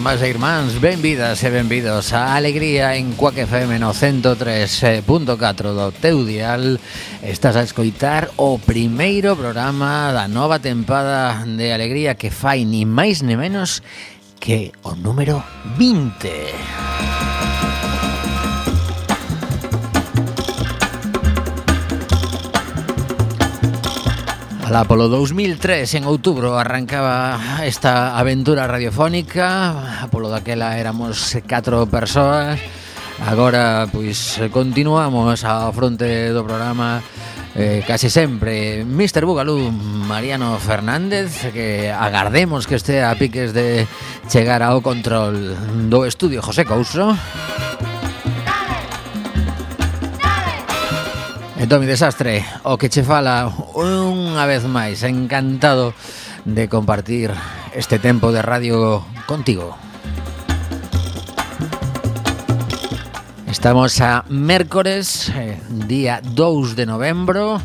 irmás e irmáns, benvidas e benvidos a Alegría en Cuac FM no 103.4 do teu dial. Estás a escoitar o primeiro programa da nova tempada de Alegría que fai ni máis ni menos que o número 20. 20. Alá polo 2003, en outubro, arrancaba esta aventura radiofónica. Polo daquela éramos catro persoas. Agora, pois, continuamos ao fronte do programa eh, casi sempre. Mr. Bugalú, Mariano Fernández Que agardemos que este a piques de chegar ao control do estudio. José Couso. Música Eh, e Tomi Desastre, o que che fala unha vez máis, encantado de compartir este tempo de radio contigo. Estamos a mércores, eh, día 2 de novembro,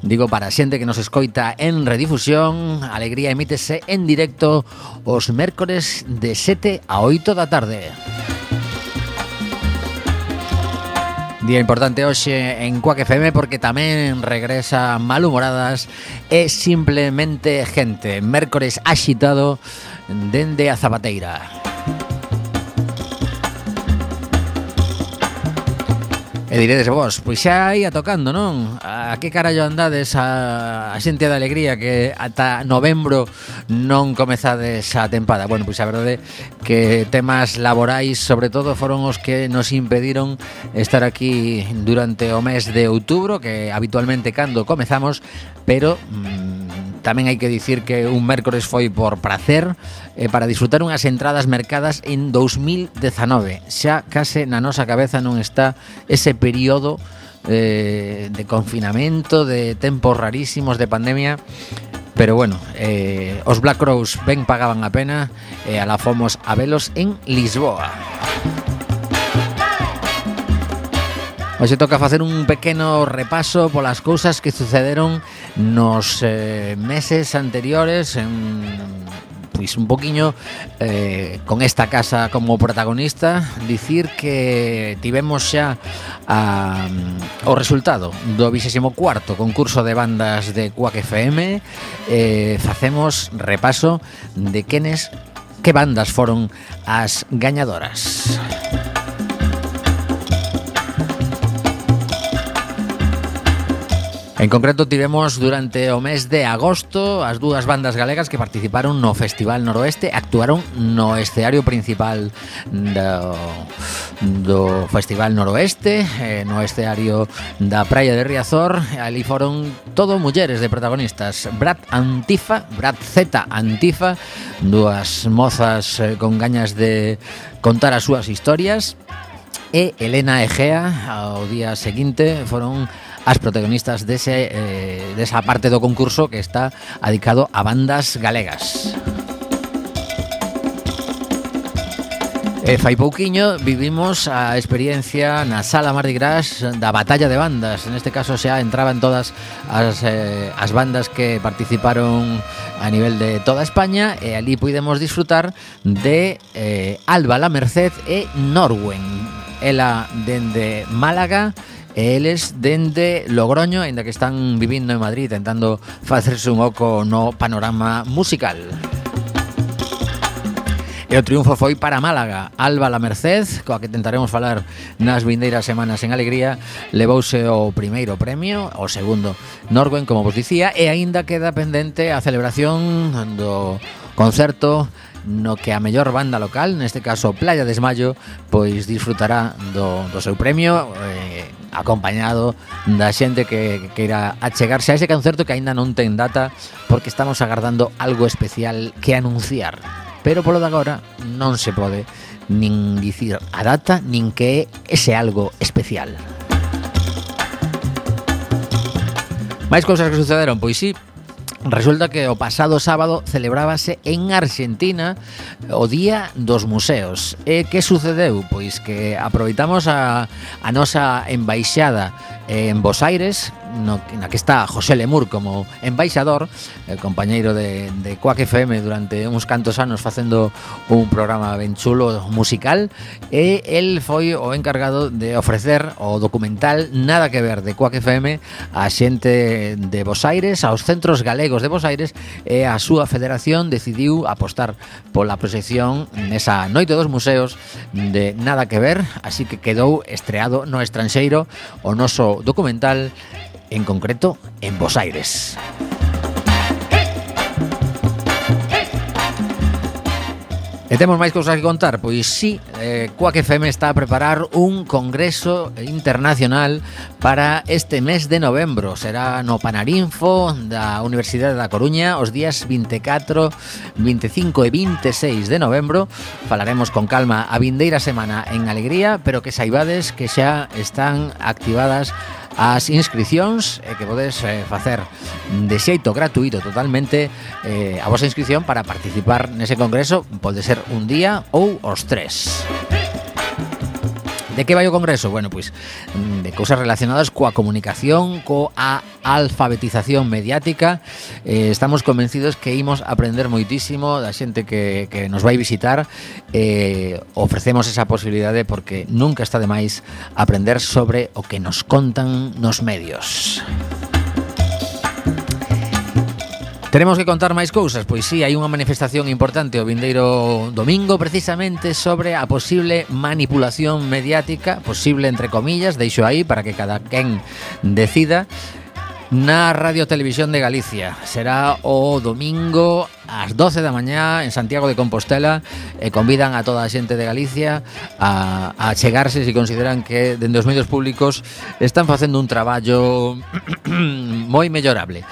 Digo para a xente que nos escoita en redifusión, Alegría emítese en directo os mércores de 7 a 8 da tarde. Día importante hoxe en Cuac FM porque tamén regresa Malhumoradas e simplemente gente. Mércores axitado dende a Zapateira. E diredes vos, pois xa ia tocando, non? A que carallo andades a, a xente da alegría que ata novembro non comezades a tempada? Bueno, pois a verdade que temas laborais sobre todo foron os que nos impediron estar aquí durante o mes de outubro, que habitualmente cando comezamos, pero mm, Tamén hai que dicir que un mércores foi por prazer eh, para disfrutar unhas entradas mercadas en 2019. Xa case na nosa cabeza non está ese período eh, de confinamento, de tempos rarísimos de pandemia Pero bueno, eh, os Black Crows ben pagaban a pena e eh, alafomos a velos en Lisboa. Hoxe toca facer un pequeno repaso polas cousas que sucederon nos eh, meses anteriores en pois un poquiño eh, con esta casa como protagonista. Dicir que tivemos xa a, o resultado do 24º concurso de bandas de Quack FM eh, facemos repaso de quenes que bandas foron as gañadoras. Música En concreto, tivemos durante o mes de agosto as dúas bandas galegas que participaron no Festival Noroeste actuaron no escenario principal do, do Festival Noroeste eh, no escenario da Praia de Riazor. Ali foron todo mulleres de protagonistas. Brad Antifa, Brad Z Antifa dúas mozas eh, con gañas de contar as súas historias e Elena Egea ao día seguinte foron as protagonistas dese, eh, desa parte do concurso que está adicado a bandas galegas. E fai pouquiño vivimos a experiencia na sala Mardi Gras da batalla de bandas En este caso xa entraban todas as, eh, as bandas que participaron a nivel de toda España E ali puidemos disfrutar de eh, Alba La Merced e Norwen Ela dende Málaga E eles dende Logroño, aínda que están vivindo en Madrid tentando facerse un oco no panorama musical. E o triunfo foi para Málaga. Alba La Merced, coa que tentaremos falar nas vindeiras semanas en Alegría, levouse o primeiro premio, o segundo Norwen, como vos dicía, e aínda queda pendente a celebración do concerto no que a mellor banda local, neste caso Playa Desmayo, pois disfrutará do, do seu premio eh, acompañado da xente que queira achegarse a ese concerto que aínda non ten data porque estamos agardando algo especial que anunciar. Pero polo de agora non se pode nin dicir a data nin que é ese algo especial. Máis cousas que sucederon, pois sí, Resulta que o pasado sábado celebrábase en Argentina o Día dos Museos. E que sucedeu? Pois que aproveitamos a, a nosa embaixada en Bos Aires no, na que está José Lemur como embaixador, eh, compañeiro de, de Quack FM durante uns cantos anos facendo un programa ben chulo musical e el foi o encargado de ofrecer o documental Nada que ver de Quack FM a xente de Bos Aires, aos centros galegos de Bos Aires e a súa federación decidiu apostar pola proxección nesa noite dos museos de Nada que ver, así que quedou estreado no estranxeiro o noso documental en concreto en Bos Aires. E temos máis cousas que contar, pois sí, eh, Coac FM está a preparar un congreso internacional para este mes de novembro. Será no Panarinfo da Universidade da Coruña os días 24, 25 e 26 de novembro. Falaremos con calma a vindeira semana en alegría, pero que saibades que xa están activadas as inscripcións e que podes eh, facer de xeito gratuito totalmente eh, a vosa inscripción para participar nese congreso pode ser un día ou os tres. Música De que vai o Congreso? Bueno, pois de cousas relacionadas coa comunicación, coa alfabetización mediática. Eh, estamos convencidos que imos aprender moitísimo da xente que, que nos vai visitar. Eh, ofrecemos esa posibilidade porque nunca está de máis aprender sobre o que nos contan nos medios. Tenemos que contar máis cousas, pois sí, hai unha manifestación importante o vindeiro domingo precisamente sobre a posible manipulación mediática, posible entre comillas, deixo aí para que cada quen decida, na Radio Televisión de Galicia. Será o domingo ás 12 da mañá en Santiago de Compostela e convidan a toda a xente de Galicia a, a chegarse se consideran que dende os medios públicos están facendo un traballo moi mellorable.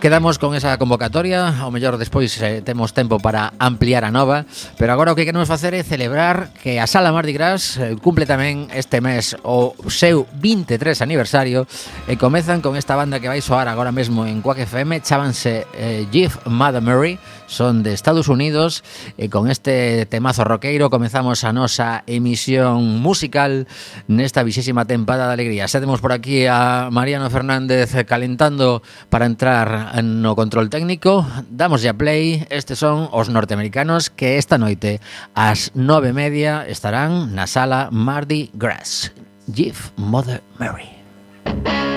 Quedamos con esa convocatoria, ao mellor despois eh, temos tempo para ampliar a nova, pero agora o que queremos facer é celebrar que a Sala Mardi Gras eh, cumple tamén este mes o seu 23 aniversario e comezan con esta banda que vai soar agora mesmo en Quack FM, chábanse eh, Jeff Mother Mary, son de Estados Unidos e con este temazo roqueiro comezamos a nosa emisión musical nesta vixésima tempada de alegría. Xa temos por aquí a Mariano Fernández calentando para entrar no control técnico. Damos a play. Estes son os norteamericanos que esta noite Ás nove media estarán na sala Mardi Gras. Give Mother Mary. Música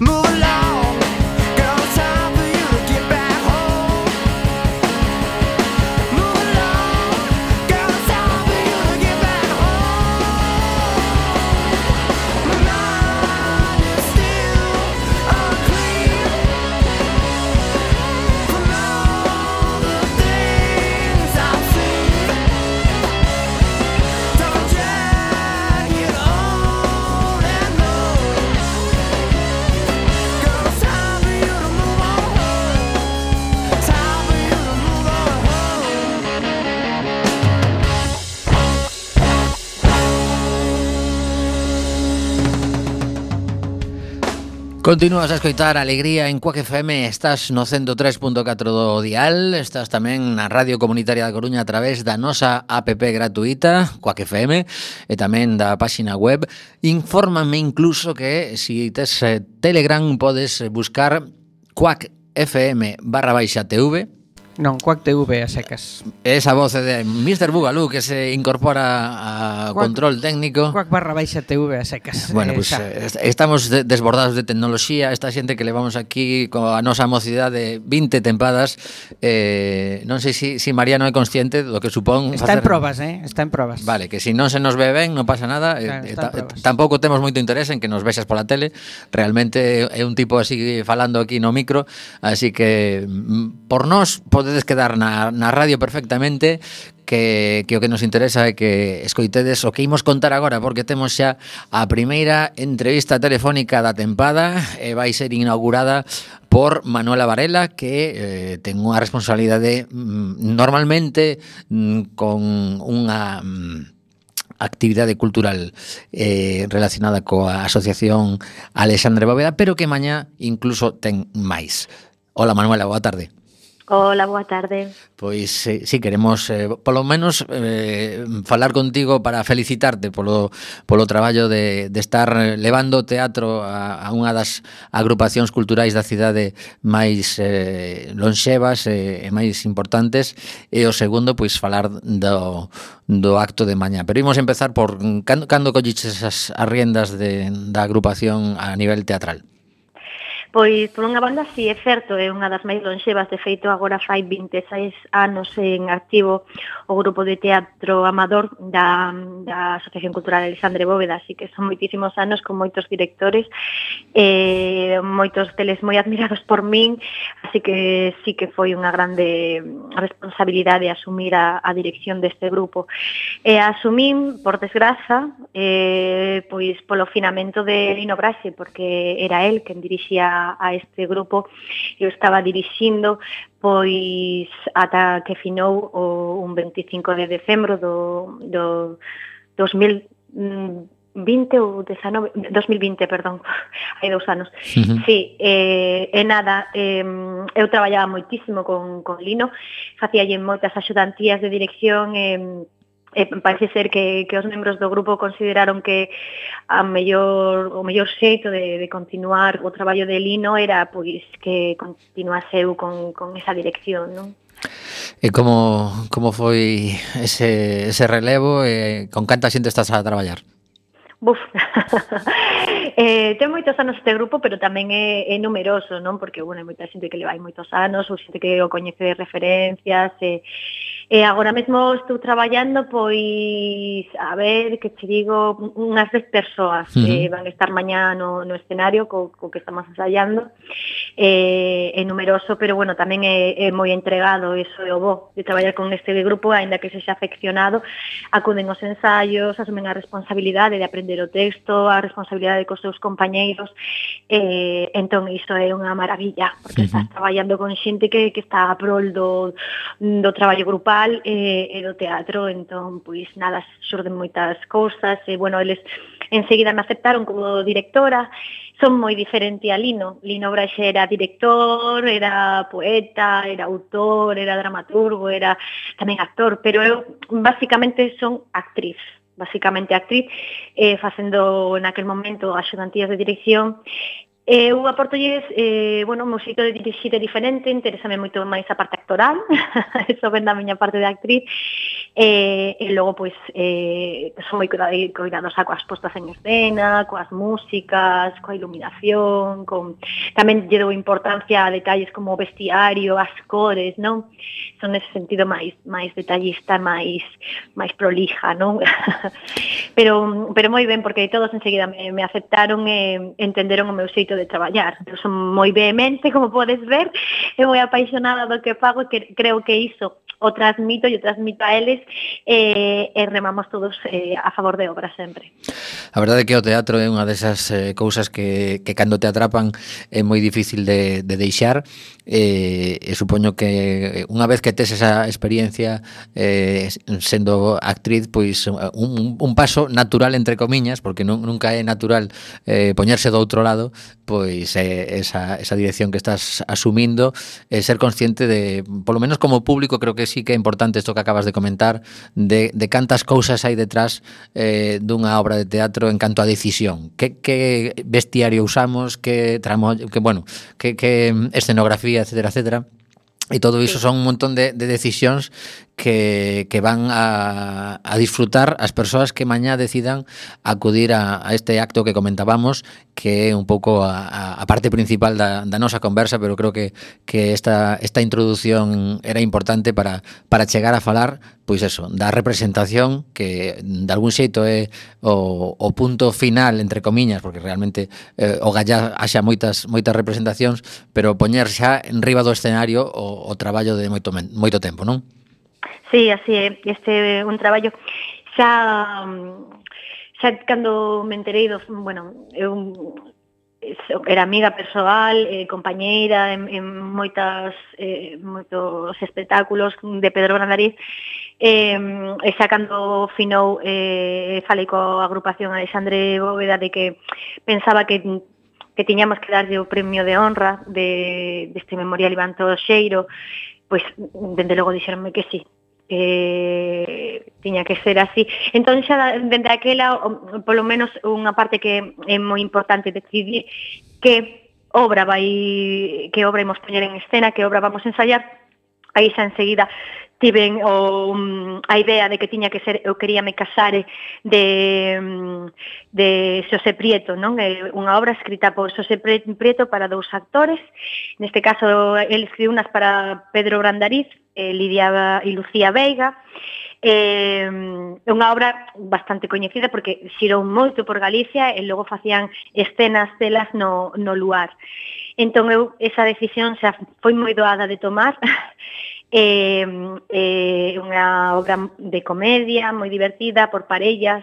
move along. Continúas a escoitar Alegría en Cuac FM, estás no 103.4 do dial, estás tamén na Radio Comunitaria da Coruña a través da nosa app gratuita, Cuac FM, e tamén da páxina web. Infórmame incluso que si tes eh, Telegram podes buscar Cuac FM barra baixa TV, Non, Quack TV a secas. Esa voz de Mr. Bugalú que se incorpora a Quack, control técnico. Quack barra baixa TV a secas. Bueno, eh, pues, eh, estamos desbordados de tecnoloxía. Esta xente que levamos aquí coa nosa mocidade 20 tempadas. Eh, non sei se si, si Mariano é consciente do que supón... Está facer... en probas, eh? Está en probas. Vale, que se si non se nos ve ben, non pasa nada. Eh, claro, eh, ta, eh, tampouco temos moito interés en que nos vexas pola tele. Realmente é un tipo así falando aquí no micro. Así que mm, por nós podedes quedar na, na radio perfectamente que, que o que nos interesa é que escoitedes o que imos contar agora porque temos xa a primeira entrevista telefónica da tempada e vai ser inaugurada por Manuela Varela que eh, ten unha responsabilidade mm, normalmente mm, con unha mm, actividade cultural eh, relacionada coa Asociación Alexandre Bóveda, pero que mañá incluso ten máis. Hola Manuela, boa tarde. Ola, boa tarde. Pois eh, sí, queremos eh, polo menos eh, falar contigo para felicitarte polo, polo traballo de, de estar levando o teatro a, a unha das agrupacións culturais da cidade máis eh, lonxevas eh, e máis importantes e o segundo, pois, falar do, do acto de mañá. Pero imos empezar por cando, cando colliches as, as riendas de, da agrupación a nivel teatral. Pois, por unha banda, si é certo, é unha das máis lonxevas, de feito, agora fai 26 anos en activo o grupo de teatro amador da, da Asociación Cultural Alexandre Bóveda, así que son moitísimos anos con moitos directores, eh, moitos teles moi admirados por min, así que sí que foi unha grande responsabilidade asumir a, a dirección deste grupo. E asumín, por desgraza, eh, pois polo finamento de Lino Braxe, porque era el quen dirixía a, este grupo eu estaba dirixindo pois ata que finou o un 25 de decembro do, do 2000 mm, ou 19, 2020, perdón, hai dous anos. Uh -huh. Sí, eh, e nada, eh, eu traballaba moitísimo con, con Lino, facíalle moitas axudantías de dirección, eh, e parece ser que, que os membros do grupo consideraron que a mellor, o mellor xeito de, de continuar o traballo de Lino era pois que continuase eu con, con esa dirección, non? E como, como foi ese, ese relevo e con canta xente estás a traballar? Buf. eh, ten moitos anos este grupo, pero tamén é, é numeroso, non? Porque, bueno, hai moita xente que le vai moitos anos, ou xente que o coñece de referencias, e, eh, E agora mesmo estou traballando pois a ver que che digo unhas 10 persoas uh -huh. que van estar mañá no, no escenario co, co que estamos ensaiando. Eh, é numeroso, pero bueno, tamén é, é moi entregado, eso é o bo de traballar con este grupo, aínda que sexa afeccionado, acuden aos ensaios, asumen a responsabilidade de aprender o texto, a responsabilidade cos seus compañeiros. Eh, entón iso é unha maravilla, porque uh -huh. estás traballando con xente que que está a prol do do traballo grupal musical e, eh, e do teatro, entón, pois, nada, xurden moitas cousas, e, bueno, eles enseguida me aceptaron como directora, son moi diferente a Lino. Lino Braxe era director, era poeta, era autor, era dramaturgo, era tamén actor, pero eu basicamente son actriz basicamente actriz, eh, facendo en aquel momento axudantías de dirección Eh, eu aportolles, eh, bueno, música de xite diferente, interésame moito máis a parte actoral, eso ven da miña parte de actriz, eh, e logo, pois, eh, son moi cuidadosa coas postas en escena, coas músicas, coa iluminación, con... tamén lle dou importancia a detalles como o vestiario, as cores, non? Son nese sentido máis máis detallista, máis máis prolija, non? pero pero moi ben, porque todos enseguida me, me aceptaron e entenderon o meu xeito de traballar. Eu son moi vehemente, como podes ver, e moi apaixonada do que fago e que creo que iso o transmito e o transmito a eles eh, e remamos todos eh, a favor de obra sempre. A verdade é que o teatro é unha desas eh, cousas que, que cando te atrapan é moi difícil de, de deixar eh, e supoño que eh, unha vez que tes esa experiencia eh, sendo actriz pois eh, un, un paso natural entre comiñas porque non, nunca é natural eh, poñerse do outro lado pois eh, esa, esa dirección que estás asumindo e eh, ser consciente de polo menos como público creo que sí que é importante isto que acabas de comentar de, de cantas cousas hai detrás eh, dunha obra de teatro en canto a decisión. Que, que vestiario usamos que tramo, que bueno que, que escenografía, etcétera, etcétera. E todo iso son un montón de, de decisións que, que van a, a disfrutar as persoas que mañá decidan acudir a, a este acto que comentábamos que é un pouco a, a parte principal da, da nosa conversa, pero creo que, que esta, esta introdución era importante para, para chegar a falar pois eso, da representación que de algún xeito é o, o punto final, entre comiñas, porque realmente eh, o gallá haxa moitas moitas representacións, pero poñer xa en riba do escenario o, o traballo de moito, moito tempo, non? Sí, así é, este é un traballo xa xa mm, cando me enterei do, bueno, eh, eu era amiga persoal, eh, compañeira en, en moitas eh, moitos espectáculos de Pedro Brandariz eh, e xa cando finou eh, falei coa agrupación Alexandre Bóveda de que pensaba que que tiñamos que darlle o premio de honra de, deste memorial Iván Toxeiro pois dende logo dixeronme que sí, que tiña que ser así. Entón xa dende aquela, polo menos unha parte que é moi importante decidir que obra vai que obra imos poñer en escena, que obra vamos ensayar aí xa enseguida tiven o, mm, a idea de que tiña que ser eu quería me casar de mm, de Xosé Prieto, non? É unha obra escrita por Xosé Prieto para dous actores. Neste caso el escribiu unas para Pedro Brandariz, eh, Lidia e Lucía Veiga. Mm, é eh, unha obra bastante coñecida porque xirou moito por Galicia e logo facían escenas telas no, no luar. Entón eu esa decisión xa foi moi doada de tomar É eh, eh, unha obra de comedia moi divertida por parellas.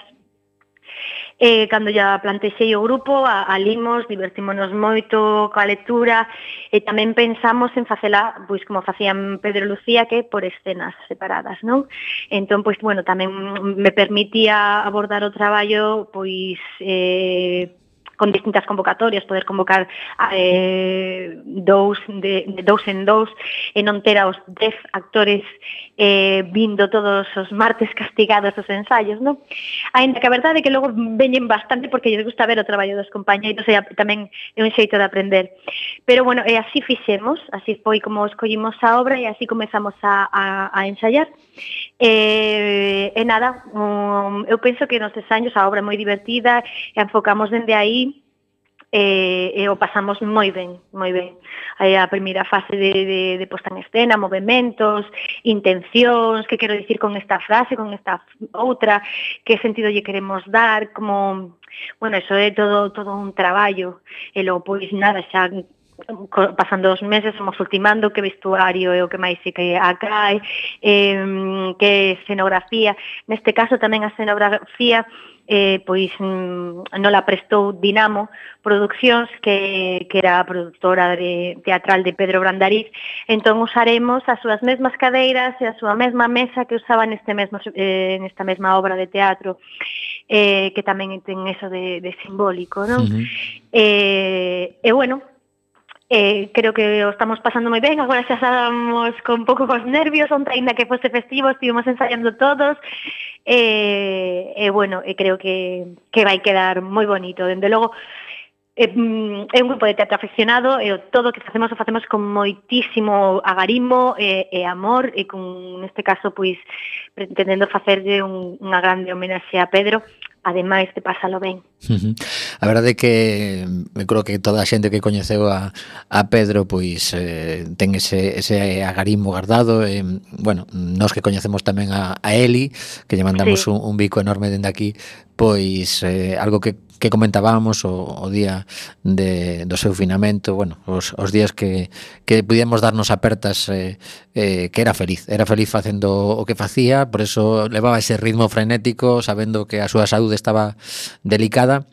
Eh, cando ya plantexei o grupo, a, a limos, divertímonos moito coa lectura e tamén pensamos en facela, pois como facían Pedro e Lucía, que por escenas separadas, non? Entón, pois, bueno, tamén me permitía abordar o traballo, pois, eh, con distintas convocatorias, poder convocar eh, dous, de, de dous en dous, e non ter aos dez actores eh, vindo todos os martes castigados os ensaios, non? Ainda que a verdade é que logo veñen bastante porque lles gusta ver o traballo dos compañeiros e tamén é un xeito de aprender. Pero bueno, e así fixemos, así foi como escollimos a obra e así comezamos a, a, a ensayar. E, eh, e nada, um, eu penso que nos ensaios a obra é moi divertida e enfocamos dende aí e, e o pasamos moi ben, moi ben. Aí a primeira fase de, de, de posta en escena, movimentos, intencións, que quero dicir con esta frase, con esta outra, que sentido lle queremos dar, como... Bueno, eso é todo todo un traballo, e logo, pois, nada, xa pasando os meses somos ultimando que vestuario é o que máis se que acae, eh, que escenografía. Neste caso tamén a escenografía eh, pois mm, non la prestou Dinamo Produccións, que, que era a productora de, teatral de Pedro Brandariz, entón usaremos as súas mesmas cadeiras e a súa mesma mesa que usaba neste mesmo, eh, nesta mesma obra de teatro, eh, que tamén ten eso de, de simbólico, non? Uh -huh. eh, e bueno, Eh, creo que o estamos pasando moi ben, agora xa estábamos con pouco cos nervios, onte ainda que fose festivo, estivemos ensaiando todos, eh, e eh, eh, bueno, eh, creo que, que vai quedar moi bonito. Dende logo, eh, mm, é un grupo de teatro afeccionado, e eh, todo o que facemos o facemos con moitísimo agarimo e, eh, e amor, e con, neste caso, pois, pretendendo facerlle un, unha grande homenaxe a Pedro, ademais de pásalo ben. Uh -huh. A verdade é que eu creo que toda a xente que coñeceu a, a Pedro pois eh, ten ese, ese agarimo guardado e, bueno, nós que coñecemos tamén a, a Eli, que lle mandamos sí. un, un bico enorme dende aquí, pois eh, algo que que comentábamos o, o día de, do seu finamento, bueno, os, os días que, que pudíamos darnos apertas eh, eh, que era feliz, era feliz facendo o que facía, por eso levaba ese ritmo frenético, sabendo que a súa saúde estaba delicada,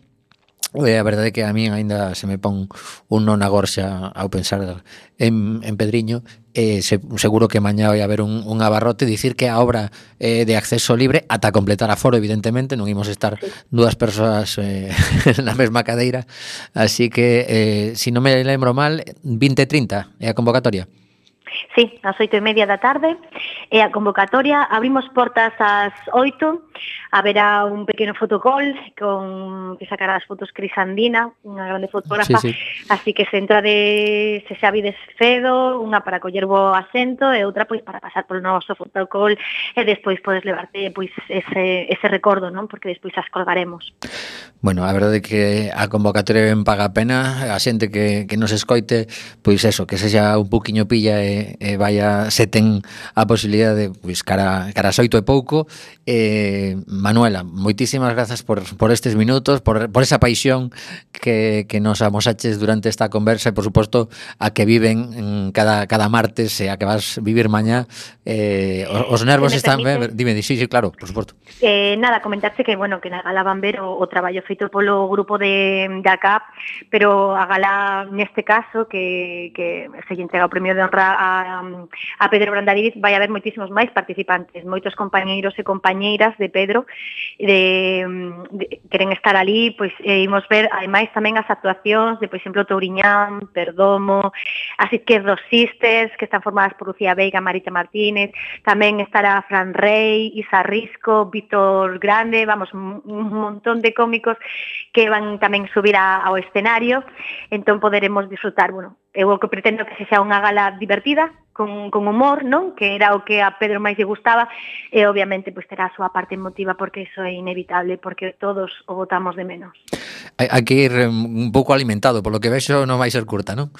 E a verdade é que a min aínda se me pon un non agorxa ao pensar en, en Pedriño eh, se, seguro que mañá vai haber un, un abarrote dicir que a obra eh, de acceso libre ata completar a foro evidentemente non imos estar dúas persoas eh, na mesma cadeira. Así que eh, se si non me lembro mal 20.30 é a convocatoria. Sí, ás oito e media da tarde. E a convocatoria abrimos portas ás oito haberá un pequeno fotocall con que sacará as fotos Crisandina, unha grande fotógrafa, sí, sí. así que se entra de se xa vides cedo, unha para coller bo asento e outra pois para pasar polo noso fotocall e despois podes levarte pois ese, ese recordo, non? Porque despois as colgaremos. Bueno, a verdade é que a convocatoria ben paga a pena, a xente que, que nos escoite, pois eso, que sexa un poquinho pilla e, e vaya se ten a posibilidade de, pois cara, cara xoito e pouco, eh, Manuela, moitísimas grazas por, por estes minutos, por, por esa paixón que, que nos amosaches durante esta conversa e, por suposto, a que viven cada, cada martes e a que vas vivir mañá. Eh, os, os nervos están... Eh, permite? Dime, sí, sí, claro, por suposto. Eh, nada, comentarche que, bueno, que na gala van ver o, o traballo feito polo grupo de, de ACAP, pero a gala, neste caso, que, que se lle entrega o premio de honra a, a Pedro Brandariz, vai haber moitísimos máis participantes, moitos compañeiros e compañeiras de Pedro de, de queren estar ali, pois eh, imos ver ademais tamén as actuacións de, por exemplo, Touriñán, Perdomo, así que sisters que están formadas por Lucía Veiga, Marita Martínez, tamén estará Fran Rey, Isa Risco, Víctor Grande, vamos, un montón de cómicos que van tamén subir a, ao escenario, entón poderemos disfrutar, bueno, eu o que pretendo que sexa unha gala divertida, con, con humor, non? Que era o que a Pedro máis lle gustaba e obviamente pois terá a súa parte emotiva porque iso é inevitable, porque todos o votamos de menos. Hai, hai que ir un pouco alimentado, polo que vexo non vai ser curta, non?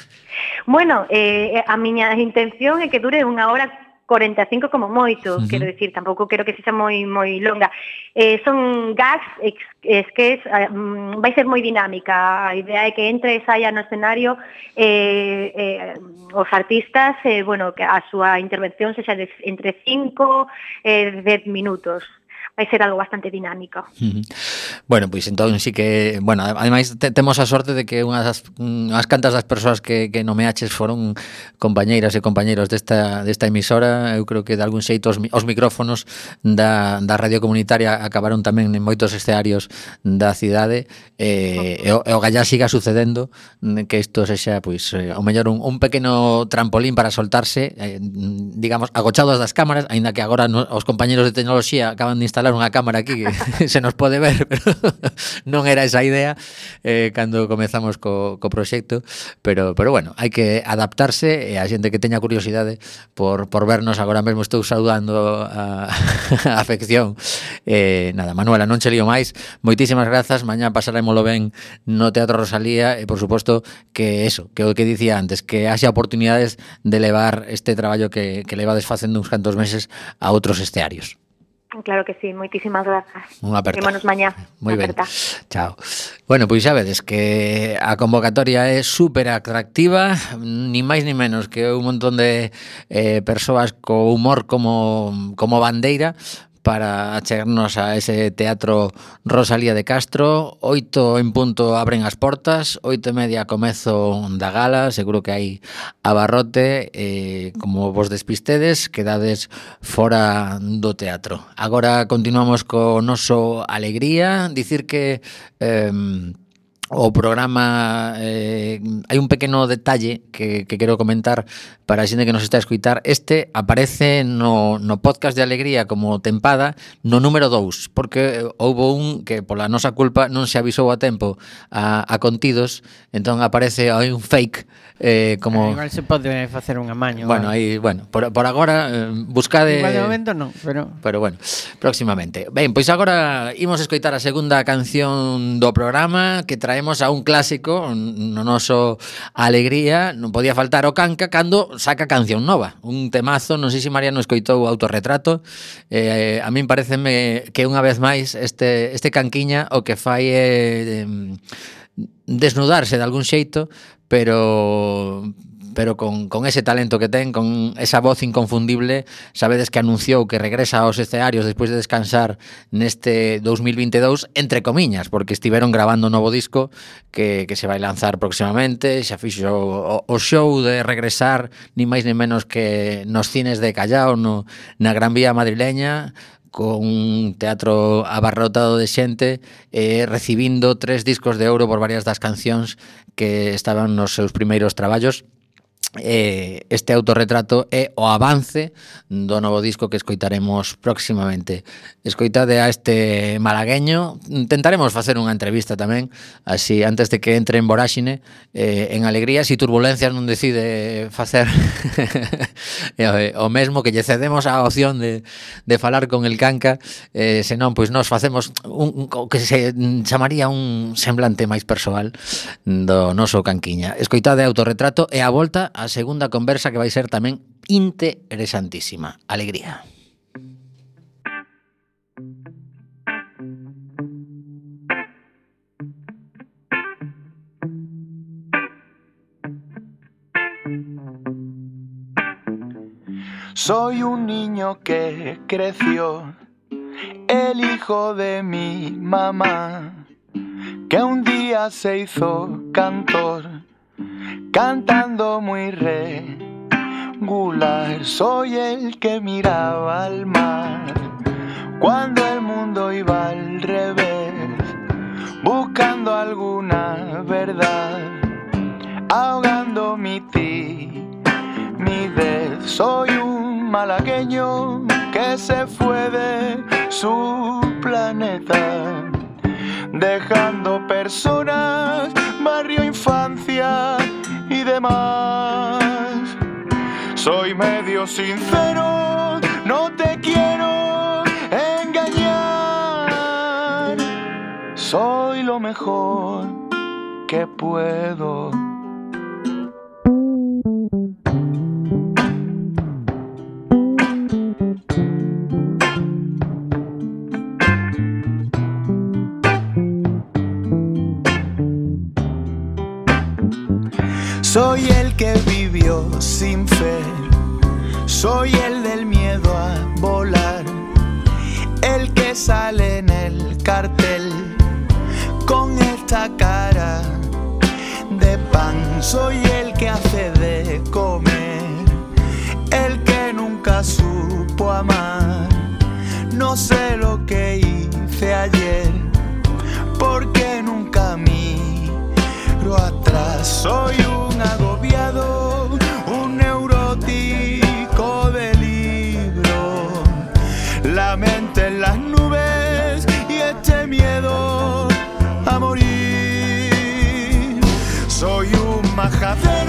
Bueno, eh, a miña intención é que dure unha hora 45 como moito, uh -huh. quero dicir, tampouco quero que sexa moi moi longa. Eh, son gags es, es que es, ah, mm, vai ser moi dinámica, a idea é que entre e saia no escenario eh, eh, os artistas, eh, bueno, que a súa intervención sexa de, entre 5 e eh, 10 minutos vai ser algo bastante dinámico. Uh -huh. Bueno, pois entón sí que, bueno, ademais te, temos a sorte de que unhas das, unhas cantas das persoas que, que nomeaches foron compañeiras e compañeiros desta, desta emisora, eu creo que de algún xeito os, os micrófonos da, da radio comunitaria acabaron tamén en moitos escenarios da cidade e, e, o, e o gallá siga sucedendo que isto sexa, pois, eh, o mellor un, un pequeno trampolín para soltarse eh, digamos, agochados das cámaras, aínda que agora no, os compañeros de tecnoloxía acaban de instalar instalar unha cámara aquí que se nos pode ver, pero non era esa idea eh, cando comezamos co, co proxecto, pero, pero bueno, hai que adaptarse e a xente que teña curiosidade por, por vernos agora mesmo estou saudando a, a afección. Eh, nada, Manuela, non che lío máis, moitísimas grazas, mañá pasarémolo ben no Teatro Rosalía e por suposto que eso, que o que dicía antes, que haxe oportunidades de levar este traballo que, que levades facendo uns cantos meses a outros estearios. Claro que sí, moitísimas grazas. Unha aperta. Vémonos mañá. Moi ben. Chao. Bueno, pois xa vedes que a convocatoria é super atractiva, ni máis ni menos que un montón de eh, persoas co humor como, como bandeira, para achegarnos a ese teatro Rosalía de Castro. Oito en punto abren as portas, oito e media comezo da gala, seguro que hai abarrote, eh, como vos despistedes, quedades fora do teatro. Agora continuamos co noso alegría, dicir que... Eh, o programa eh, hai un pequeno detalle que, que quero comentar para a xente que nos está a escuitar este aparece no, no podcast de Alegría como tempada no número 2 porque houbo un que pola nosa culpa non se avisou a tempo a, a contidos. Entón aparece hai un fake eh, como ah, igual se pode facer un amaño bueno, aí, bueno por, por agora eh, buscade igual de momento non pero... pero bueno próximamente. Ben, pois agora imos escoitar a segunda canción do programa que trae traemos a un clásico no noso alegría, non podía faltar o Canca cando saca canción nova, un temazo, non sei se Mariano escoitou o autorretrato. Eh, a min pareceme que unha vez máis este este Canquiña o que fai é eh, desnudarse de algún xeito, pero pero con, con ese talento que ten, con esa voz inconfundible, sabedes que anunciou que regresa aos escenarios despois de descansar neste 2022, entre comiñas, porque estiveron grabando un novo disco que, que se vai lanzar próximamente, xa fixo o, o show de regresar, ni máis ni menos que nos cines de Callao, no, na Gran Vía madrileña, con un teatro abarrotado de xente eh, recibindo tres discos de ouro por varias das cancións que estaban nos seus primeiros traballos eh, este autorretrato é o avance do novo disco que escoitaremos próximamente. Escoitade a este malagueño, tentaremos facer unha entrevista tamén, así antes de que entre en voráxine, eh, en alegrías e turbulencias non decide facer o mesmo que lle cedemos a opción de, de falar con el canca, eh, senón, pois nos facemos un, un, que se chamaría un semblante máis persoal do noso canquiña. Escoitade autorretrato e a volta a segunda conversa que vai ser tamén interesantísima. Alegría. Soy un niño que creció, el hijo de mi mamá, que un día se hizo cantor, cantando muy regular. Soy el que miraba al mar cuando el mundo iba al revés, buscando alguna verdad, ahogando mi timidez. Soy un malagueño que se fue de su planeta, dejando personas, barrio, infancia y demás. Soy medio sincero, no te quiero engañar. Soy lo mejor que puedo. Soy el que vivió sin fe, soy el del miedo a volar, el que sale en el cartel con esta cara de pan, soy el que hace de comer, el que nunca supo amar, no sé lo que hice ayer, porque nunca miro atrás, soy un agobiado, un neurótico de libro, la mente en las nubes y este miedo a morir. Soy un majadero,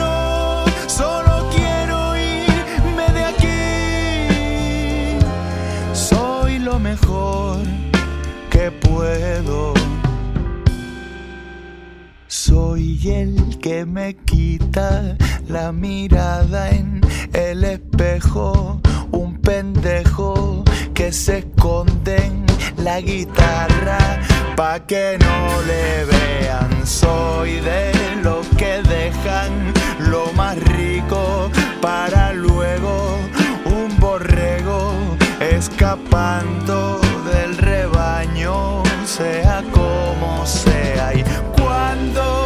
Soy el que me quita la mirada en el espejo, un pendejo que se esconde en la guitarra pa que no le vean. Soy de los que dejan lo más rico para luego un borrego escapando del rebaño, sea como sea. Y cuando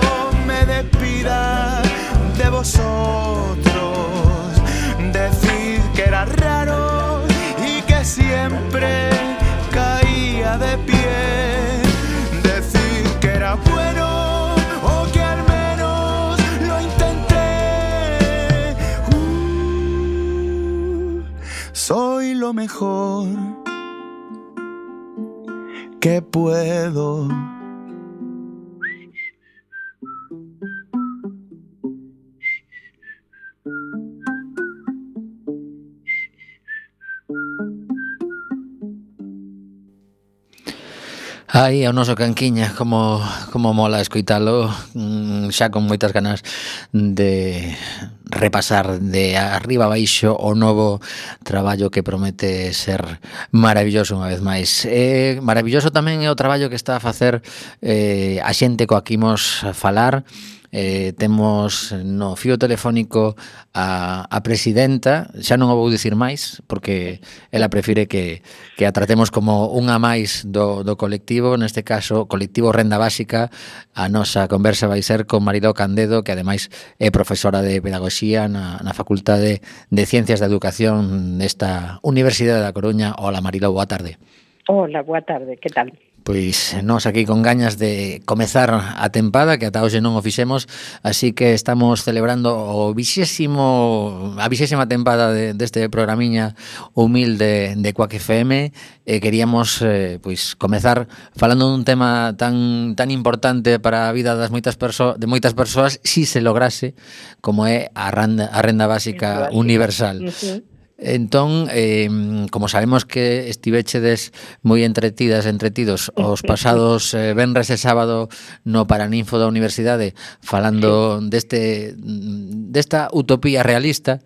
de vosotros, decid que era raro y que siempre caía de pie. Decid que era bueno o que al menos lo intenté. Uh, soy lo mejor que puedo. Aí ao noso Canquiña, como, como mola escoitalo mm, xa con moitas ganas de repasar de arriba a baixo o novo traballo que promete ser maravilloso unha vez máis. Eh, maravilloso tamén é o traballo que está a facer eh, a xente coa que imos falar, eh, temos no fío telefónico a, a presidenta, xa non o vou dicir máis, porque ela prefire que, que a tratemos como unha máis do, do colectivo, neste caso, colectivo Renda Básica, a nosa conversa vai ser con Mariló Candedo, que ademais é profesora de Pedagogía na, na Facultade de Ciencias da Educación desta Universidade da Coruña. Ola Mariló, boa tarde. Ola, boa tarde, que tal? Pois nós aquí con gañas de comezar a tempada que ata hoxe non o fixemos, así que estamos celebrando o vixésimo a vixésima tempada de, deste programiña humilde de Quack FM e queríamos eh, pois comezar falando dun tema tan tan importante para a vida das moitas perso de moitas persoas si se lograse como é a renda, a renda básica universal. Uh -huh. Entón, eh, como sabemos que estivechedes moi entretidas, entretidos os pasados eh, venres e sábado no Paraninfo da Universidade falando deste desta utopía realista,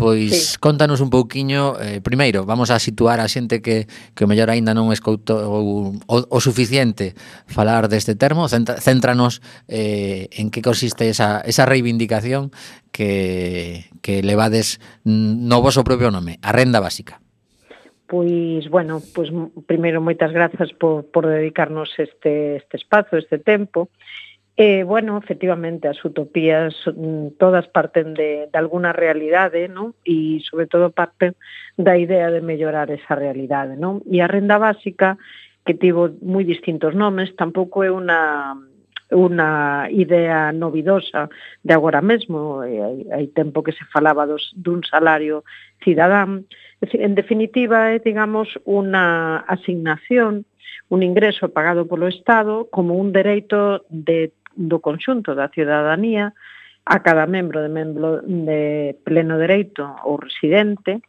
Pois sí. contanos un pouquiño, eh, primeiro, vamos a situar a xente que, que o mellor aínda non escoutou o, o suficiente falar deste termo, céntranos eh, en que consiste esa, esa reivindicación que, que levades no voso propio nome, a renda básica. Pois, bueno, pois, primeiro moitas grazas por, por dedicarnos este, este espazo, este tempo. E Eh, bueno, efectivamente, as utopías mm, todas parten de, de alguna realidade, non? E sobre todo parten da idea de mellorar esa realidade, non? E a renda básica, que tivo moi distintos nomes, tampouco é unha unha idea novidosa de agora mesmo, eh, hai, hai tempo que se falaba dos, dun salario cidadán. En definitiva, é, digamos, unha asignación un ingreso pagado polo Estado como un dereito de do conxunto da ciudadanía a cada membro de membro de pleno dereito ou residente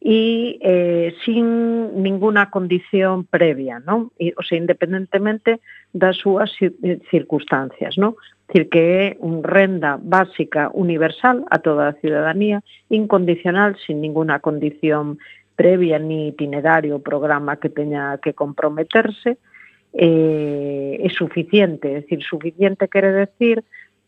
e eh, sin ninguna condición previa, non? E, o sea, independentemente das súas circunstancias, non? Dicir que é un renda básica universal a toda a ciudadanía, incondicional, sin ninguna condición previa ni itinerario programa que teña que comprometerse, eh, é suficiente. É dicir, suficiente quere decir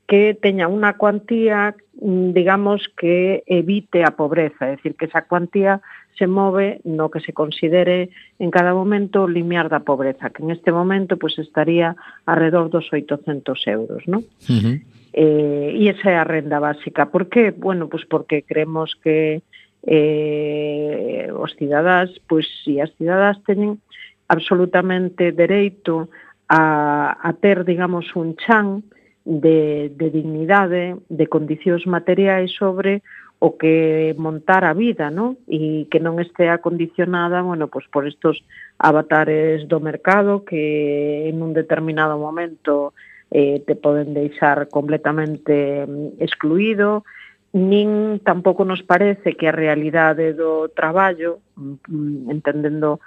que teña unha cuantía, mm, digamos, que evite a pobreza, é dicir, que esa cuantía se move no que se considere en cada momento o limiar da pobreza, que en este momento pues, estaría alrededor dos 800 euros, ¿no? Uh -huh. eh, e esa é a renda básica. Por que? Bueno, pues porque creemos que eh, os cidadás, pois pues, si as cidadás teñen absolutamente dereito a, a ter, digamos, un chan de, de dignidade, de condicións materiais sobre o que montar a vida, ¿no? E que non estea condicionada, bueno, pues por estos avatares do mercado que en un determinado momento eh, te poden deixar completamente mm, excluído, nin tampouco nos parece que a realidade do traballo, mm, mm, entendendo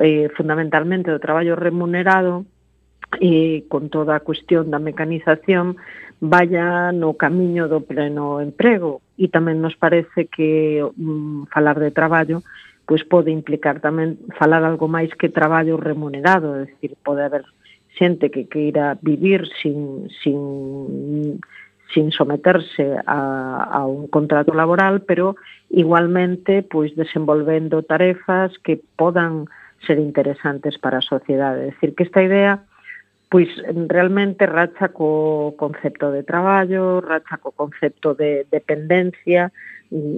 eh, fundamentalmente do traballo remunerado, eh, con toda a cuestión da mecanización, vaya no camiño do pleno emprego. E tamén nos parece que mm, falar de traballo pois pode implicar tamén falar algo máis que traballo remunerado, é dicir, pode haber xente que queira vivir sin, sin, sin someterse a, a un contrato laboral, pero igualmente pois desenvolvendo tarefas que podan ser interesantes para a sociedade. É dicir, que esta idea pois realmente racha co concepto de traballo, racha co concepto de dependencia,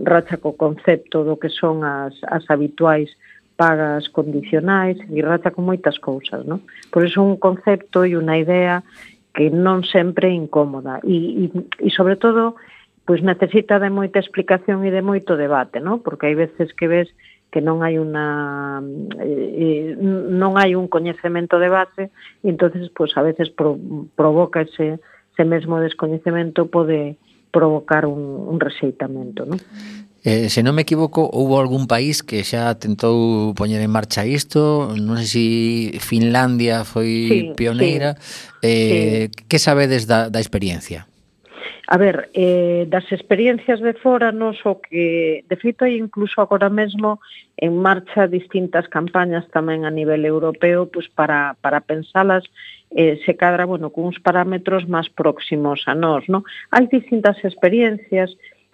racha co concepto do que son as, as habituais pagas condicionais, e racha con moitas cousas, non? Por iso un concepto e unha idea que non sempre é incómoda e, e, e sobre todo pois necesita de moita explicación e de moito debate, non? Porque hai veces que ves que non hai unha eh, eh, non hai un coñecemento de base e entonces pois pues, a veces pro, provoca ese ese mesmo descoñecemento pode provocar un, un rexeitamento, non? Eh, se non me equivoco, houve algún país que xa tentou poñer en marcha isto, non sei se si Finlandia foi sí, pioneira. Sí, eh, sí. Que sabedes da, da experiencia? A ver, eh, das experiencias de fora, nos o que, de feito, hai incluso agora mesmo en marcha distintas campañas tamén a nivel europeo pues, para, para pensalas eh, se cadra, bueno, cuns parámetros máis próximos a nós, non? Hai distintas experiencias,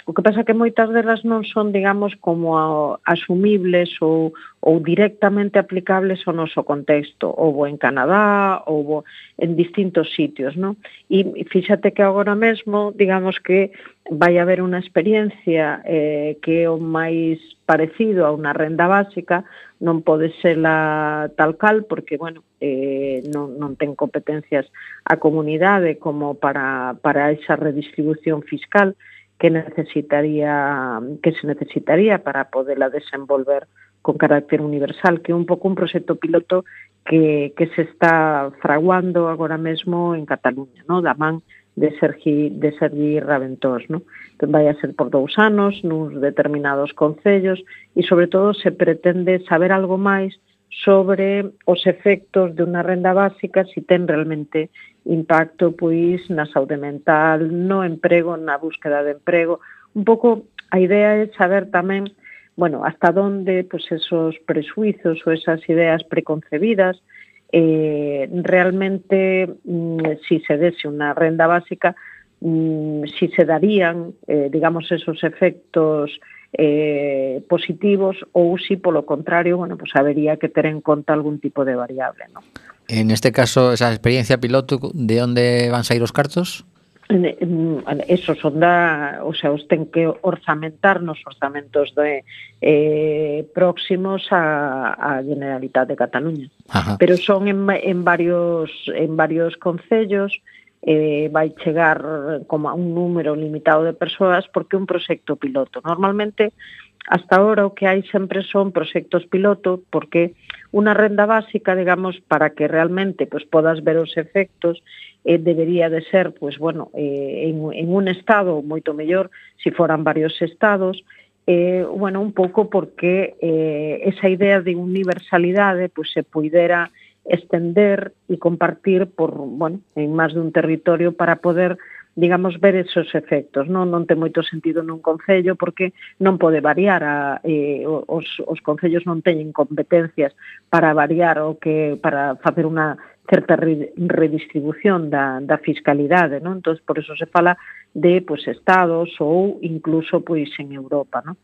O que pasa que moitas delas non son, digamos, como asumibles ou, ou directamente aplicables ao noso contexto. Houbo en Canadá, houbo en distintos sitios, non? E fíxate que agora mesmo, digamos que vai haber unha experiencia eh, que é o máis parecido a unha renda básica, non pode ser la tal cal, porque, bueno, eh, non, non ten competencias a comunidade como para, para esa redistribución fiscal, que necesitaría que se necesitaría para poderla desenvolver con carácter universal, que é un pouco un proxecto piloto que, que se está fraguando agora mesmo en Cataluña, no? da man de Sergi, de Sergi Raventós. No? Que vai a ser por dous anos, nuns determinados concellos, e sobre todo se pretende saber algo máis sobre os efectos de unha renda básica se si ten realmente impacto pois na saúde mental, no emprego, na búsqueda de emprego. Un pouco a idea é saber tamén bueno, hasta onde pois, esos presuizos ou esas ideas preconcebidas eh, realmente mm, si se dese unha renda básica mm, si se darían, eh, digamos, esos efectos eh, positivos ou si polo contrario, bueno, pues habería que ter en conta algún tipo de variable, ¿no? En este caso, esa experiencia piloto, de onde van sair os cartos? eso son da, o sea, os ten que orzamentar nos orzamentos de eh, próximos a, a Generalitat de Cataluña. Ajá. Pero son en, en varios en varios concellos, eh, vai chegar como a un número limitado de persoas porque é un proxecto piloto. Normalmente, hasta ahora o que hai sempre son proxectos piloto porque unha renda básica, digamos, para que realmente pues, podas ver os efectos eh, debería de ser, pues, bueno, eh, en, en un estado moito mellor se si foran varios estados, eh, bueno, un pouco porque eh, esa idea de universalidade pues, se puidera extender e compartir por, bueno, en máis dun territorio para poder digamos, ver esos efectos. Non, non ten moito sentido nun concello porque non pode variar, a, eh, os, os concellos non teñen competencias para variar o que para facer unha certa redistribución da, da fiscalidade, non? Entón, por eso se fala de pues, estados ou incluso pois en Europa, non?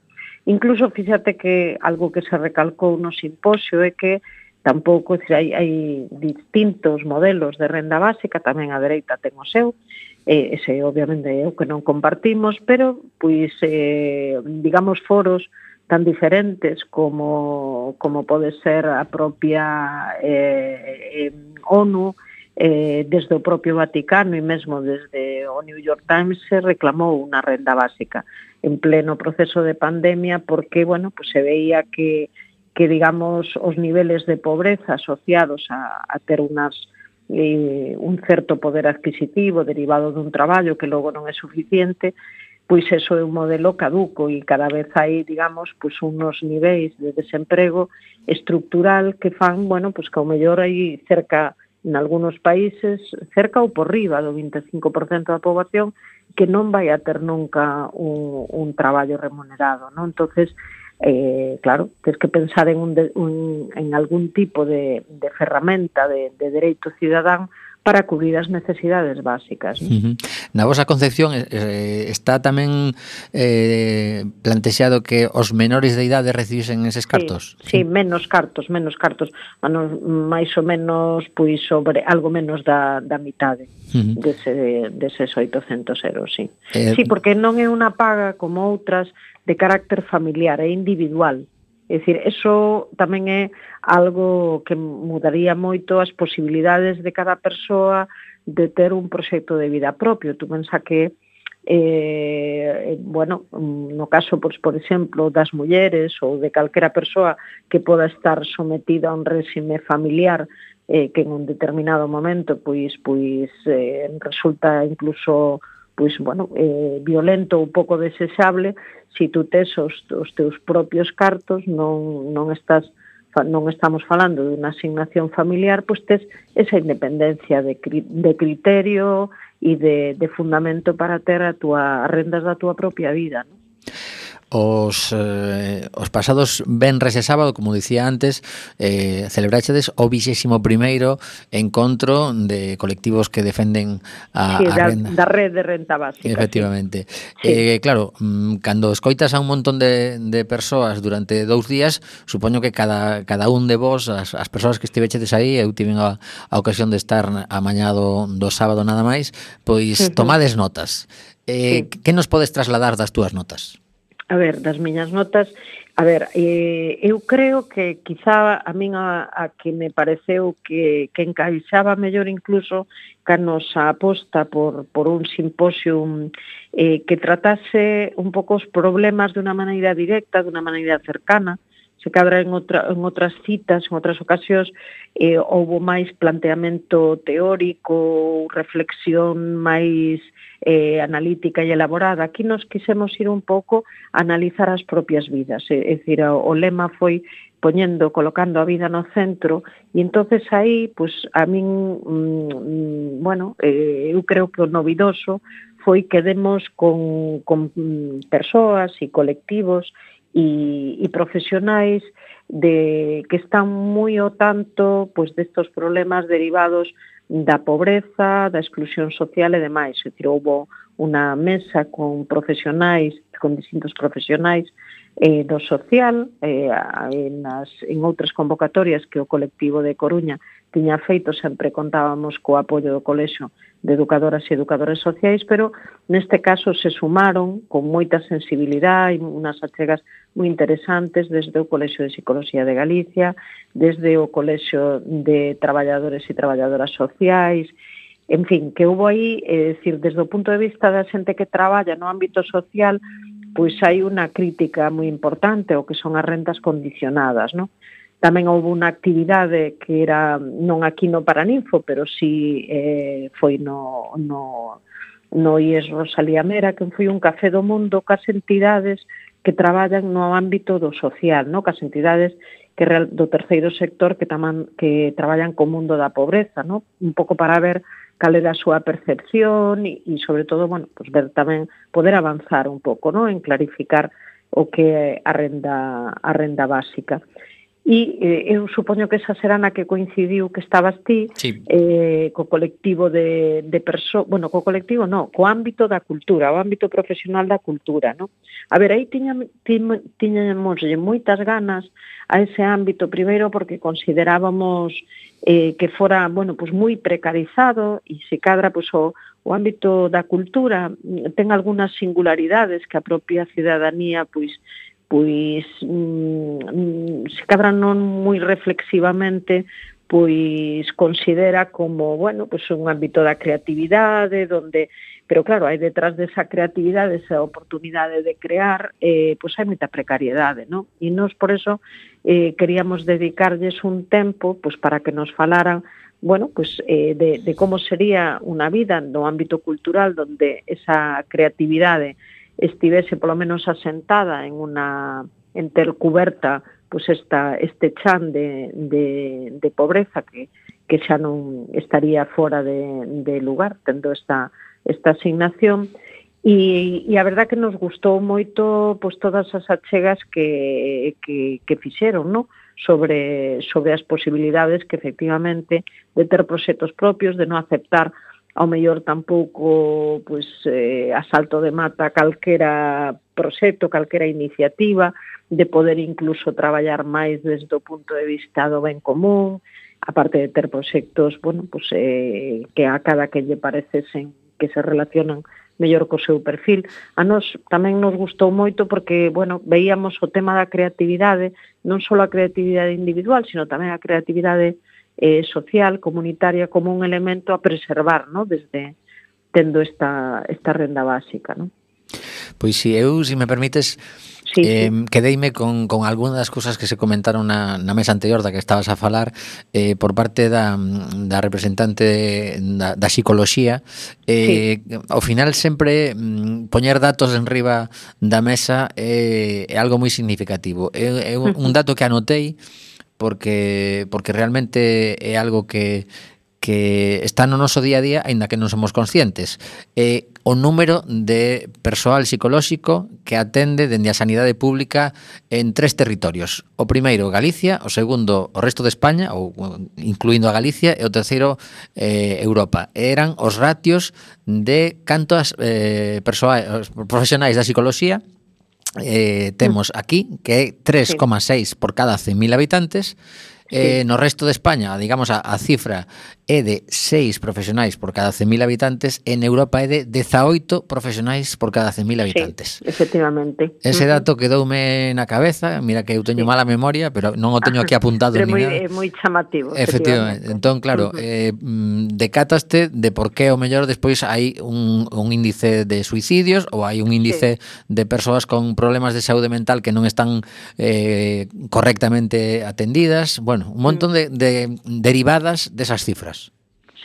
Incluso, fíxate que algo que se recalcou no simposio é que Tampouco se hai, hai distintos modelos de renda básica, tamén a dereita ten o seu, eh, ese obviamente é o que non compartimos, pero pois eh, digamos foros tan diferentes como, como pode ser a propia eh, eh, ONU, eh, desde o propio Vaticano e mesmo desde o New York Times se reclamou unha renda básica en pleno proceso de pandemia porque, bueno, pues se veía que que digamos os niveles de pobreza asociados a, a ter unas eh, un certo poder adquisitivo derivado dun traballo que logo non é suficiente, pois eso é un modelo caduco e cada vez hai, digamos, pois unos niveis de desemprego estructural que fan, bueno, pois que ao mellor hai cerca en algunos países cerca ou por riba do 25% da poboación que non vai a ter nunca un, un traballo remunerado, non? Entonces, eh, claro, tens que pensar en, un de, un, en algún tipo de, de ferramenta de, de dereito cidadán para cubrir as necesidades básicas. ¿no? Uh -huh. Na vosa concepción eh, eh, está tamén eh, plantexado que os menores de idade recibisen eses cartos? Sí, sí, sí. menos cartos, menos cartos, bueno, máis ou menos, pois, sobre algo menos da, da mitade uh -huh. dese, deses 800 euros, sí. Eh... Sí, porque non é unha paga como outras de carácter familiar e individual. É dicir, eso tamén é algo que mudaría moito as posibilidades de cada persoa de ter un proxecto de vida propio. Tú pensa que eh, eh, bueno, no caso, pois, por exemplo, das mulleres ou de calquera persoa que poda estar sometida a un réxime familiar eh, que en un determinado momento pois, pois eh, resulta incluso pois, bueno, eh, violento ou pouco desexable se si tú tes os, os teus propios cartos, non, non estás non estamos falando de unha asignación familiar, pois tes esa independencia de, cri, de criterio e de, de fundamento para ter a tua, rendas da tua propia vida. Non? os, eh, os pasados venres e sábado, como dicía antes, eh, celebraxedes o 21 primeiro encontro de colectivos que defenden a, sí, a da, renda. da red de renta básica. Efectivamente. Sí. Eh, claro, mm, cando escoitas a un montón de, de persoas durante dous días, supoño que cada, cada un de vos, as, as persoas que estivechedes aí, eu tiven a, a ocasión de estar a mañá do, do sábado nada máis, pois tomades notas. Eh, sí. Que nos podes trasladar das túas notas? A ver, das miñas notas, a ver, eh, eu creo que quizá a min a, a que me pareceu que, que encaixaba mellor incluso ca nosa aposta por, por un simposio eh, que tratase un pouco os problemas de unha maneira directa, de unha maneira cercana, se cadra en, outra, en outras citas, en outras ocasións, eh, houbo máis planteamento teórico, reflexión máis eh, analítica e elaborada. Aquí nos quisemos ir un pouco a analizar as propias vidas. É, é dicir, o, o lema foi poñendo, colocando a vida no centro, e entonces aí, pues, a min, mm, bueno, eh, eu creo que o novidoso foi que demos con, con persoas e colectivos e, e profesionais de que están moi o tanto pues, destos problemas derivados da pobreza, da exclusión social e demais. Se tirou houve unha mesa con profesionais, con distintos profesionais eh, do social eh, en, as, en outras convocatorias que o colectivo de Coruña tiña feito sempre contábamos co apoio do colexo de educadoras e educadores sociais, pero neste caso se sumaron con moita sensibilidade e unhas achegas moi interesantes desde o Colexo de Psicología de Galicia, desde o Colexo de Traballadores e Traballadoras Sociais, en fin, que houve aí, é dicir, desde o punto de vista da xente que traballa no ámbito social, pois hai unha crítica moi importante o que son as rentas condicionadas, non? Tamén houve unha actividade que era non aquí no Paraninfo, pero si sí, eh, foi no, no, no IES Rosalía Mera, que foi un café do mundo cas entidades que traballan no ámbito do social, no cas entidades que real, do terceiro sector que tamán que traballan co mundo da pobreza, no? Un pouco para ver cal era a súa percepción e, e sobre todo, bueno, pues ver tamén poder avanzar un pouco, ¿no? En clarificar o que é a renda a renda básica e eh, eu supoño que esa será na que coincidiu que estabas ti sí. eh, co colectivo de, de perso bueno, co colectivo no, co ámbito da cultura, o ámbito profesional da cultura, no? A ver, aí tiñam, tiñamos moitas ganas a ese ámbito, primeiro porque considerábamos eh, que fora, bueno, pues moi precarizado e se cadra, pues, o, o ámbito da cultura ten algunhas singularidades que a propia cidadanía pois pois mm, mm, se cadra non moi reflexivamente pois considera como, bueno, pois un ámbito da creatividade, donde pero claro, hai detrás desa creatividade, esa oportunidade de crear, eh, pois hai moita precariedade, non? E nós por eso eh, queríamos dedicarlles un tempo pois para que nos falaran bueno, pues, eh, de, de como sería unha vida no ámbito cultural donde esa creatividade estivese polo menos asentada en unha en ter esta, este chan de, de, de pobreza que, que xa non estaría fora de, de lugar tendo esta, esta asignación e, e a verdad que nos gustou moito pois, todas as achegas que, que, que fixeron, ¿no? sobre, sobre as posibilidades que efectivamente de ter proxectos propios, de non aceptar ao mellor tampouco pois, eh, asalto de mata calquera proxecto, calquera iniciativa, de poder incluso traballar máis desde o punto de vista do ben común, aparte de ter proxectos bueno, pois, eh, que a cada que lle parecesen que se relacionan mellor co seu perfil. A nos tamén nos gustou moito porque, bueno, veíamos o tema da creatividade, non só a creatividade individual, sino tamén a creatividade eh, eh, social, comunitaria, como un elemento a preservar, ¿no? desde tendo esta, esta renda básica. ¿no? Pois si eu, se si me permites, sí, eh, sí. quedeime con, con algunha das cousas que se comentaron na, na mesa anterior da que estabas a falar eh, por parte da, da representante da, da psicología eh, sí. ao final sempre mm, poñer datos en riba da mesa eh, é algo moi significativo é, é un, un dato que anotei porque porque realmente é algo que que está no noso día a día, aínda que non somos conscientes. Eh, o número de persoal psicolóxico que atende dende a sanidade pública en tres territorios. O primeiro, Galicia, o segundo, o resto de España, ou incluindo a Galicia, e o terceiro, eh, Europa. Eran os ratios de cantos eh, persoal, profesionais da psicoloxía eh, temos mm. aquí que é 3,6 sí. por cada 100.000 habitantes Eh, sí. no resto de España, digamos, a, a cifra é de 6 profesionais por cada 100.000 habitantes, en Europa é de 18 profesionais por cada 100.000 habitantes. Sí, efectivamente. Ese dato quedoume na cabeza, mira que eu teño sí. mala memoria, pero non o teño aquí apuntado. Pero ni moi, é moi chamativo. Efectivamente. efectivamente. Entón, claro, uh -huh. eh, mm, decataste de por que o mellor despois hai un, un índice de suicidios ou hai un índice sí. de persoas con problemas de saúde mental que non están eh, correctamente atendidas. Bueno, un montón mm. de, de derivadas desas cifras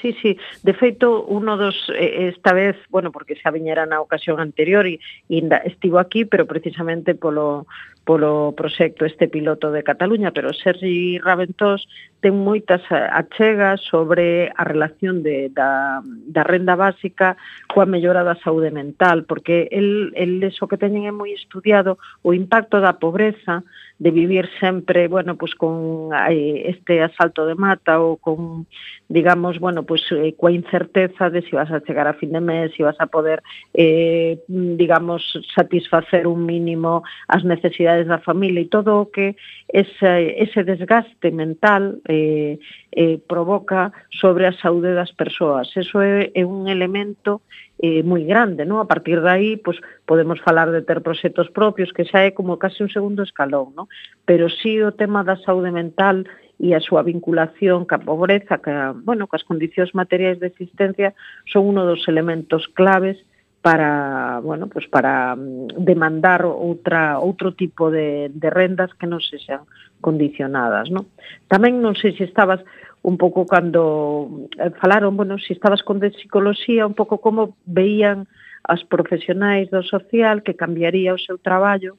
sí, sí. De feito, uno dos, eh, esta vez, bueno, porque xa viñera na ocasión anterior e, e estivo aquí, pero precisamente polo, polo proxecto este piloto de Cataluña, pero Sergi Raventós ten moitas achegas sobre a relación de, da, da renda básica coa mellora da saúde mental, porque el, el eso que teñen é moi estudiado o impacto da pobreza de vivir sempre, bueno, pues con eh, este asalto de mata ou con, digamos, bueno, pues eh, coa incerteza de se si vas a chegar a fin de mes, se si vas a poder, eh, digamos, satisfacer un mínimo as necesidades da familia e todo o que ese, ese desgaste mental eh, eh, provoca sobre a saúde das persoas. Eso é, é un elemento eh, moi grande, non? A partir de aí, pois, podemos falar de ter proxectos propios, que xa é como casi un segundo escalón, non? Pero sí o tema da saúde mental e a súa vinculación ca pobreza, ca, bueno, cas condicións materiais de existencia, son uno dos elementos claves para, bueno, pues para mm, demandar outra outro tipo de de rendas que non sexan condicionadas, ¿no? Tamén non sei se estabas un pouco cando eh, falaron, bueno, se si estabas con de psicología, un pouco como veían as profesionais do social que cambiaría o seu traballo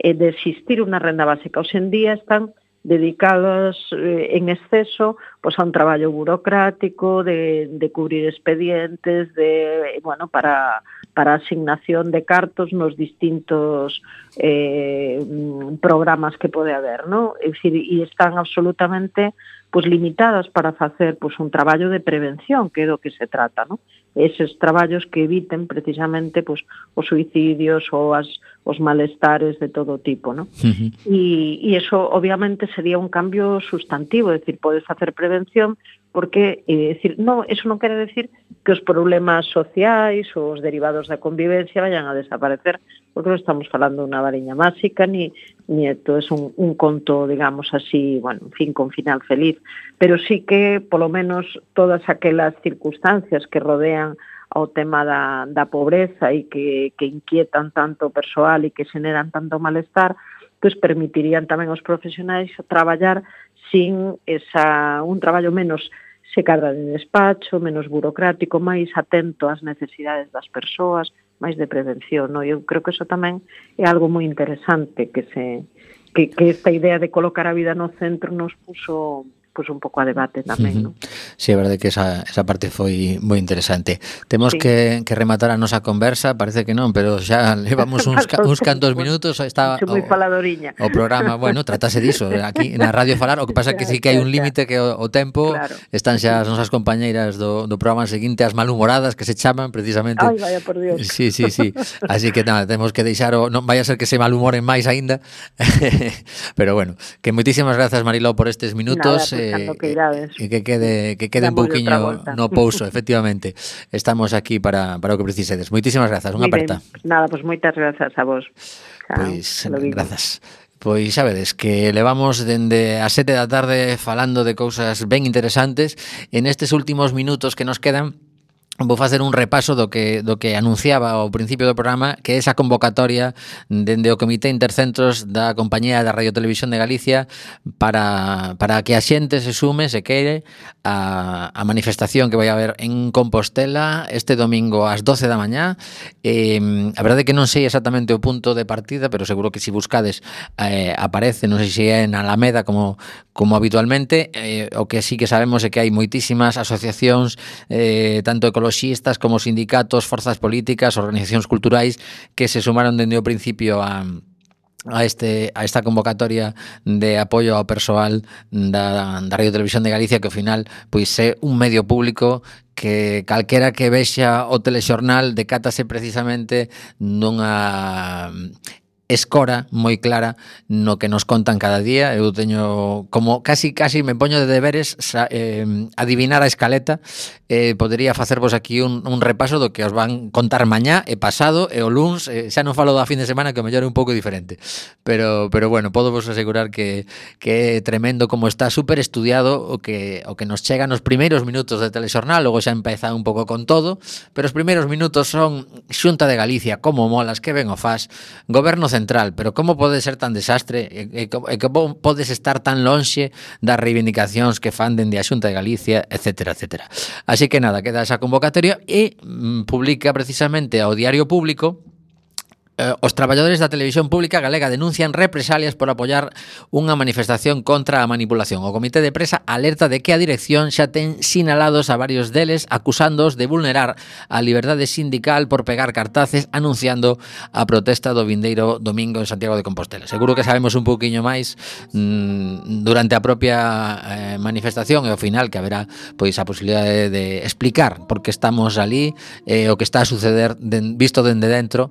e de existir unha renda básica. Hoxe en día están dedicados eh, en exceso pois, a un traballo burocrático, de, de cubrir expedientes, de, bueno, para, para asignación de cartos nos distintos eh, programas que pode haber, ¿no? É dicir, e están absolutamente pues, limitadas para facer pues, un traballo de prevención, que é do que se trata, ¿no? Uh eses traballos que eviten precisamente pues, os suicidios ou as, os malestares de todo tipo. ¿no? Uh -huh. y, y eso obviamente sería un cambio sustantivo, es decir, podes hacer prevención porque eh, decir, no, eso non quere decir que os problemas sociais ou os derivados da convivencia vayan a desaparecer, porque non estamos falando unha variña máxica ni, Nieto es un, un conto, digamos así, bueno, en fin, con final feliz, pero sí que, polo menos, todas aquelas circunstancias que rodean ao tema da, da pobreza e que, que inquietan tanto o persoal e que xeneran tanto malestar, pois permitirían tamén aos profesionais traballar sin esa, un traballo menos se carga de despacho, menos burocrático, máis atento ás necesidades das persoas, máis de prevención, no? Eu creo que eso tamén é algo moi interesante que se que, que esta idea de colocar a vida no centro nos puso pues, un pouco a debate tamén, uh -huh. ¿no? Si, sí, é verdade que esa, esa parte foi moi interesante. Temos sí. que, que rematar a nosa conversa, parece que non, pero xa levamos uns, uns cantos minutos, está paladoriña. o programa, bueno, tratase diso, eh, aquí na radio falar, o que pasa que sí que hai un límite que o, o tempo claro. están xa as nosas compañeiras do, do programa seguinte, as malhumoradas que se chaman precisamente. Ai, vaya por Dios. Sí, sí, sí. Así que nada, temos que deixar o, non vai a ser que se malhumoren máis aínda. pero bueno, que moitísimas grazas Mariló por estes minutos. Nada, pues, e, que irades. e que quede que quede un pouquiño no pouso, efectivamente. Estamos aquí para, para o que precisedes. Moitísimas grazas, unha aperta. Nada, pois pues, moitas grazas a vos. Pois, pues, grazas. Pois xa vedes que levamos dende a sete da tarde falando de cousas ben interesantes en estes últimos minutos que nos quedan Vou facer un repaso do que, do que anunciaba ao principio do programa que esa convocatoria dende o Comité Intercentros da Compañía da Radio Televisión de Galicia para, para que a xente se sume, se quere, a, a manifestación que vai haber en Compostela este domingo ás 12 da mañá. Eh, a verdade é que non sei exactamente o punto de partida, pero seguro que se si buscades eh, aparece, non sei se é en Alameda como, como habitualmente. Eh, o que sí que sabemos é que hai moitísimas asociacións, eh, tanto ecológicas, ecoloxistas como sindicatos, forzas políticas, organizacións culturais que se sumaron dende o principio a a este a esta convocatoria de apoio ao persoal da, da Radio Televisión de Galicia que ao final pois é un medio público que calquera que vexa o telexornal decátase precisamente nunha escora moi clara no que nos contan cada día. Eu teño como casi casi me poño de deberes sa, eh, adivinar a escaleta. Eh, podería facervos aquí un, un repaso do que os van contar mañá e pasado e o luns. Eh, xa non falo da fin de semana que o mellor é un pouco diferente. Pero pero bueno, podo vos asegurar que que é tremendo como está super estudiado o que o que nos chega nos primeiros minutos de telexornal, logo xa empeza un pouco con todo, pero os primeiros minutos son Xunta de Galicia, como molas, que ben o faz, Goberno Central, central, pero como pode ser tan desastre e, e, e como podes estar tan lonxe das reivindicacións que fan dende a Xunta de Galicia, etcétera, etcétera. Así que nada, queda esa convocatoria e mm, publica precisamente ao Diario Público eh, os traballadores da televisión pública galega denuncian represalias por apoiar unha manifestación contra a manipulación. O comité de presa alerta de que a dirección xa ten sinalados a varios deles acusándoos de vulnerar a liberdade sindical por pegar cartaces anunciando a protesta do vindeiro domingo en Santiago de Compostela. Seguro que sabemos un pouquiño máis mmm, durante a propia eh, manifestación e ao final que haberá pois a posibilidade de, de explicar por que estamos ali, eh, o que está a suceder den, visto dende dentro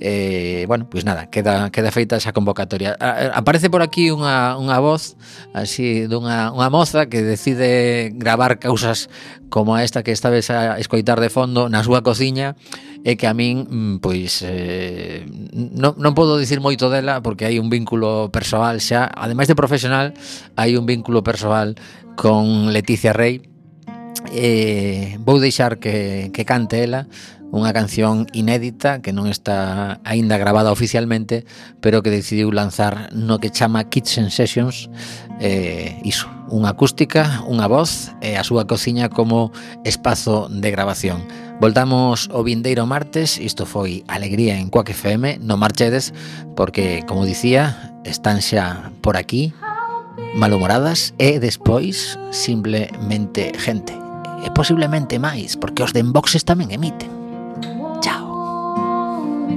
eh, eh, bueno, pois pues nada, queda, queda feita esa convocatoria. A, eh, aparece por aquí unha, unha voz así dunha unha moza que decide gravar causas como esta que estabes a escoitar de fondo na súa cociña e que a min mm, pois eh, non, non podo dicir moito dela porque hai un vínculo persoal xa, ademais de profesional, hai un vínculo persoal con Leticia Rey. Eh, vou deixar que, que cante ela unha canción inédita que non está aínda gravada oficialmente, pero que decidiu lanzar no que chama Kitchen Sessions, eh, iso, unha acústica, unha voz e a súa cociña como espazo de grabación. Voltamos o vindeiro martes, isto foi Alegría en Coac FM, non marchedes, porque, como dicía, están xa por aquí, malhumoradas e despois simplemente gente e posiblemente máis, porque os de Enboxes tamén emiten.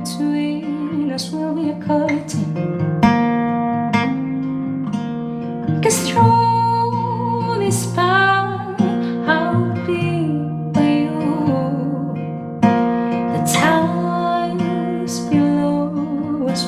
between us will be a curtain. Cause through